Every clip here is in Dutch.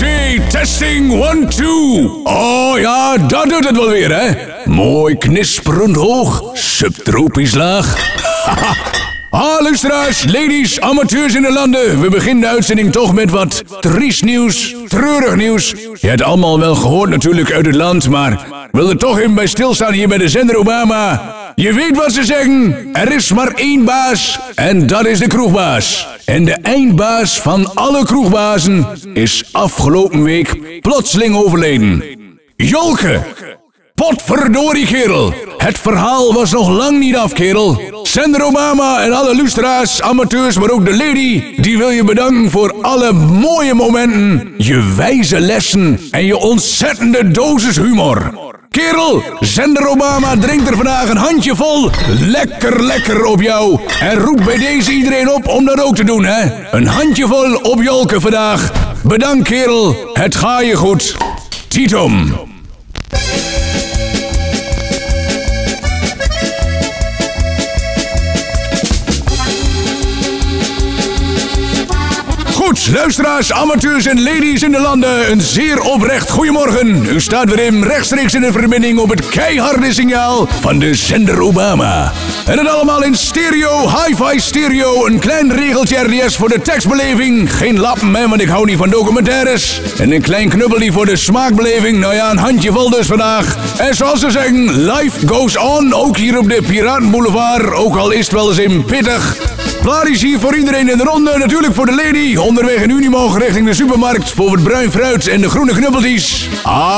2, testing 1, 2. Oh ja, dat doet het wel weer, hè? Mooi knisperend hoog, subtropisch laag. Ah, luisteraars, ladies, amateurs in de landen. We beginnen de uitzending toch met wat triest nieuws, treurig nieuws. Je hebt allemaal wel gehoord natuurlijk uit het land, maar wil er toch even bij stilstaan hier bij de zender Obama. Je weet wat ze zeggen, er is maar één baas en dat is de kroegbaas. En de eindbaas van alle kroegbazen is afgelopen week plotseling overleden. Jolke! Potverdorie, kerel. Het verhaal was nog lang niet af, kerel. Zender Obama en alle lustra's, amateurs, maar ook de lady... die wil je bedanken voor alle mooie momenten... je wijze lessen en je ontzettende dosis humor. Kerel, zender Obama drinkt er vandaag een handje vol lekker lekker op jou. En roept bij deze iedereen op om dat ook te doen, hè. Een handje vol op Jolke vandaag. Bedankt, kerel. Het ga je goed. Titom. Luisteraars, amateurs en ladies in de landen, een zeer oprecht goedemorgen. U staat weer in rechtstreeks in de verbinding op het keiharde signaal van de zender Obama. En het allemaal in stereo, hi-fi stereo, een klein regeltje RDS voor de tekstbeleving. Geen lappen, hè, want ik hou niet van documentaires. En een klein knubbelie voor de smaakbeleving, nou ja, een handje vol dus vandaag. En zoals ze zeggen, life goes on, ook hier op de Piratenboulevard, ook al is het wel eens in pittig. Plaatjes hier voor iedereen in de ronde. Natuurlijk voor de lady. Onderweg in Unimog richting de supermarkt. Voor het bruin fruit en de groene knubbeltjes.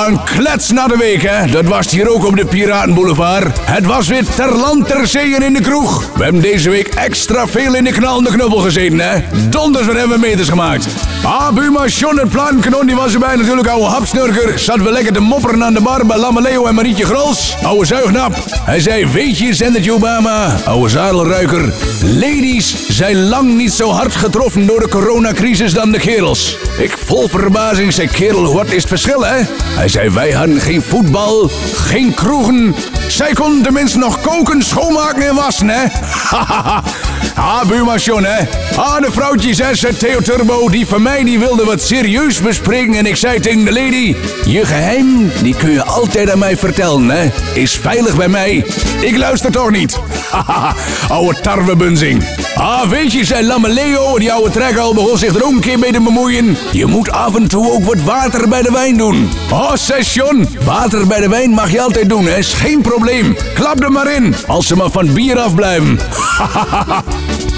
Een klets na de week, hè. Dat was het hier ook op de Piratenboulevard. Het was weer ter land ter zee en in de kroeg. We hebben deze week extra veel in de knalende knubbel gezeten, hè. Donders, wat hebben we meters gemaakt. Ah, Buma, John en Plankanon, die was erbij natuurlijk. Oude hapsnurker. Zat we lekker te mopperen aan de bar bij Lameleo en Marietje Grols. Oude zuignap. Hij zei, weet je, zendertje Obama. Oude zadelruiker. Ladies zijn lang niet zo hard getroffen door de coronacrisis dan de kerels. Ik vol verbazing zei, kerel, wat is het verschil, hè? Hij zei, wij hadden geen voetbal, geen kroegen. Zij konden tenminste nog koken, schoonmaken en wassen, hè? Hahaha. ah, buurman John, hè? Ah, de vrouwtjes, hè, zei Theo Turbo, die van mij, die wilde wat serieus bespreken. En ik zei tegen de lady, je geheim, die kun je altijd aan mij vertellen, hè? Is veilig bij mij. Ik luister toch niet. Hahaha, ouwe tarwebunzing. Ah, weet je, zei Lamme Leo, die oude trekker begon zich er ook een keer mee te bemoeien. Je moet af en toe ook wat water bij de wijn doen. Oh, John, water bij de wijn mag je altijd doen, hè? Is geen probleem. Klap er maar in, als ze maar van bier afblijven.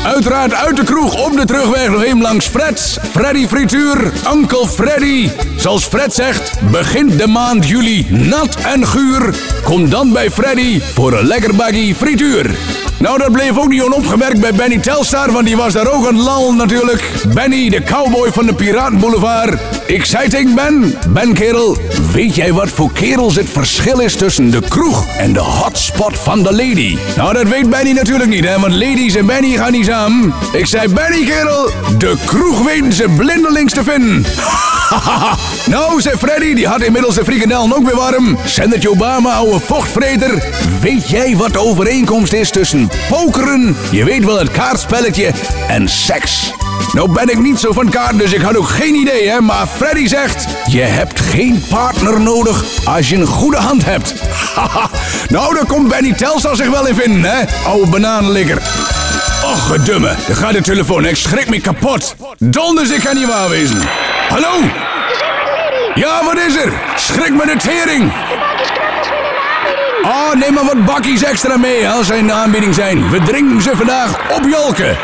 Uiteraard uit de kroeg op de terugweg even langs Fred. Freddy Frituur, Uncle Freddy. Zoals Fred zegt, begint de maand juli nat en guur. Kom dan bij Freddy voor een lekker baggy frituur. Nou, dat bleef ook niet onopgemerkt bij Benny Telstar, want die was daar ook het lal natuurlijk. Benny, de cowboy van de Piratenboulevard. Ik zei tegen Ben, Ben kerel, weet jij wat voor kerels het verschil is tussen de kroeg en de hotspot van de lady? Nou, dat weet Benny natuurlijk niet, hè, want ladies en Benny gaan niet samen. Ik zei, Benny kerel, de kroeg weten ze blindelings te vinden. nou, zei Freddy, die had inmiddels de frikandel ook weer warm. Zendertje Obama, ouwe vochtvreter. Weet jij wat de overeenkomst is tussen pokeren, je weet wel het kaartspelletje, en seks? Nou ben ik niet zo van kaart, dus ik had ook geen idee, hè. Maar Freddy zegt, je hebt geen partner nodig als je een goede hand hebt. nou, daar komt Benny Telstar zich wel in vinden, hè. Oude bananenlikker. Och, gedumme. Er gaat de telefoon. Ik schrik me kapot. Donders, ik kan niet waar wezen. Hallo? Ja, wat is er? Schrik me de tering. Oh, neem maar wat bakkies extra mee als zij in de aanbieding zijn. We drinken ze vandaag op Jolke.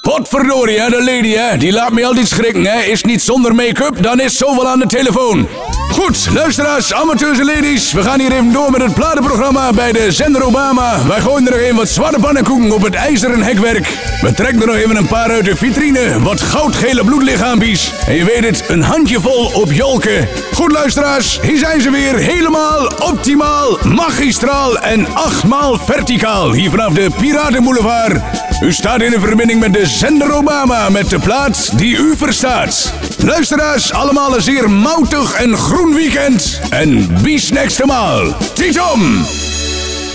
Potverdorie, hè, de lady, hè. Die laat me altijd schrikken, hè. Is niet zonder make-up, dan is zoveel aan de telefoon. Goed, luisteraars, amateurs ladies. We gaan hier even door met het platenprogramma bij de zender Obama. Wij gooien er nog even wat zwarte pannenkoeken op het ijzeren hekwerk. We trekken er nog even een paar uit de vitrine. Wat goudgele bloedlichaampies. En je weet het, een handjevol op Jolke. Goed, luisteraars, hier zijn ze weer. Helemaal optimaal, magistraal en achtmaal verticaal. Hier vanaf de Piratenboulevard. U staat in een verbinding met de zender Obama met de plaats die u verstaat. Luisteraars, allemaal een zeer moutig en groen weekend. En bis next maal. Titom!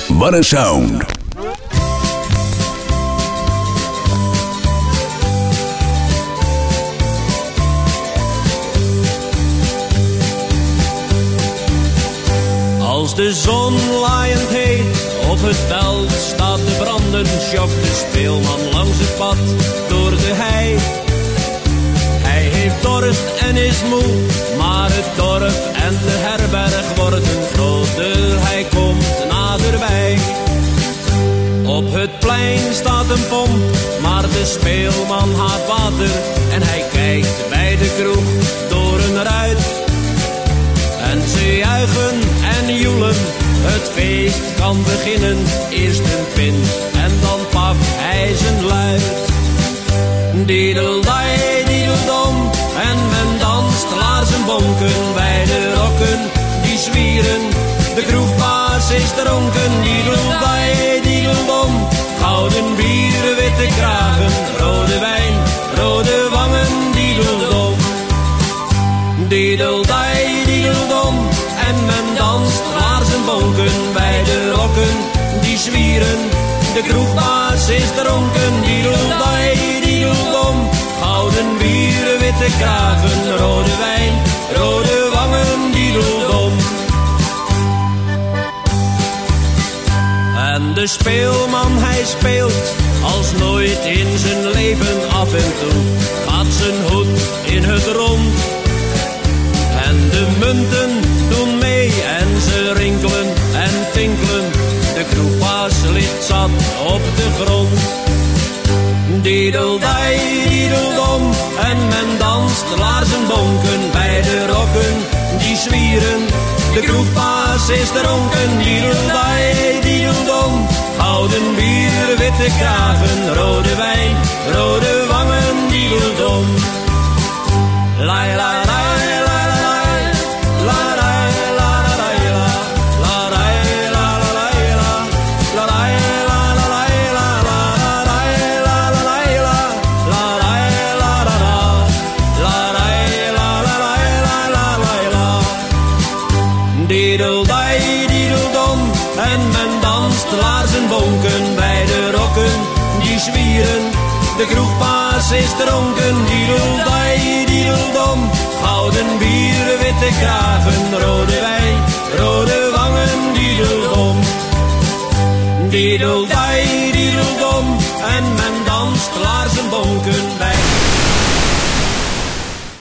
What a sound. Als de zon laaiend heet op het veld staat de branden, sjok de speelman langs het pad door de hei. Hij heeft dorst en is moe, maar het dorp en de herberg worden groter. Hij komt naderbij. Op het plein staat een pomp, maar de speelman haat water. En hij kijkt bij de kroeg door een ruit. En ze juichen het feest kan beginnen, eerst een pint en dan pakt hij zijn luid. Diedeldai, diedeldom, en men danst laarzen bonken bij de rokken die zwieren. De kroegbaas is dronken, diedeldai, en men danst bonken bij de rokken die zwieren. De kroegbaas is dronken, diedeldai, diedeldom. Gouden bieren, witte kragen, rode wijn, rode wangen, diedeldom. En de speelman hij speelt als nooit in zijn leven af en toe. Gaat zijn hoed in het rond en de munten danst laarzen bonken bij de rokken die zwieren. De kroegbaas is dronken, diedeldai, diedeldom. Gouden bier, witte kragen, rode wijn, rode wangen, diedeldom. Lai, lai, lai. De kroegbaas is dronken, diedeldai, diedeldom. Gouden bieren, witte kragen, rode wijn, rode wangen, diedeldom. Diedeldai, diedeldom, en men danst laarzen bonken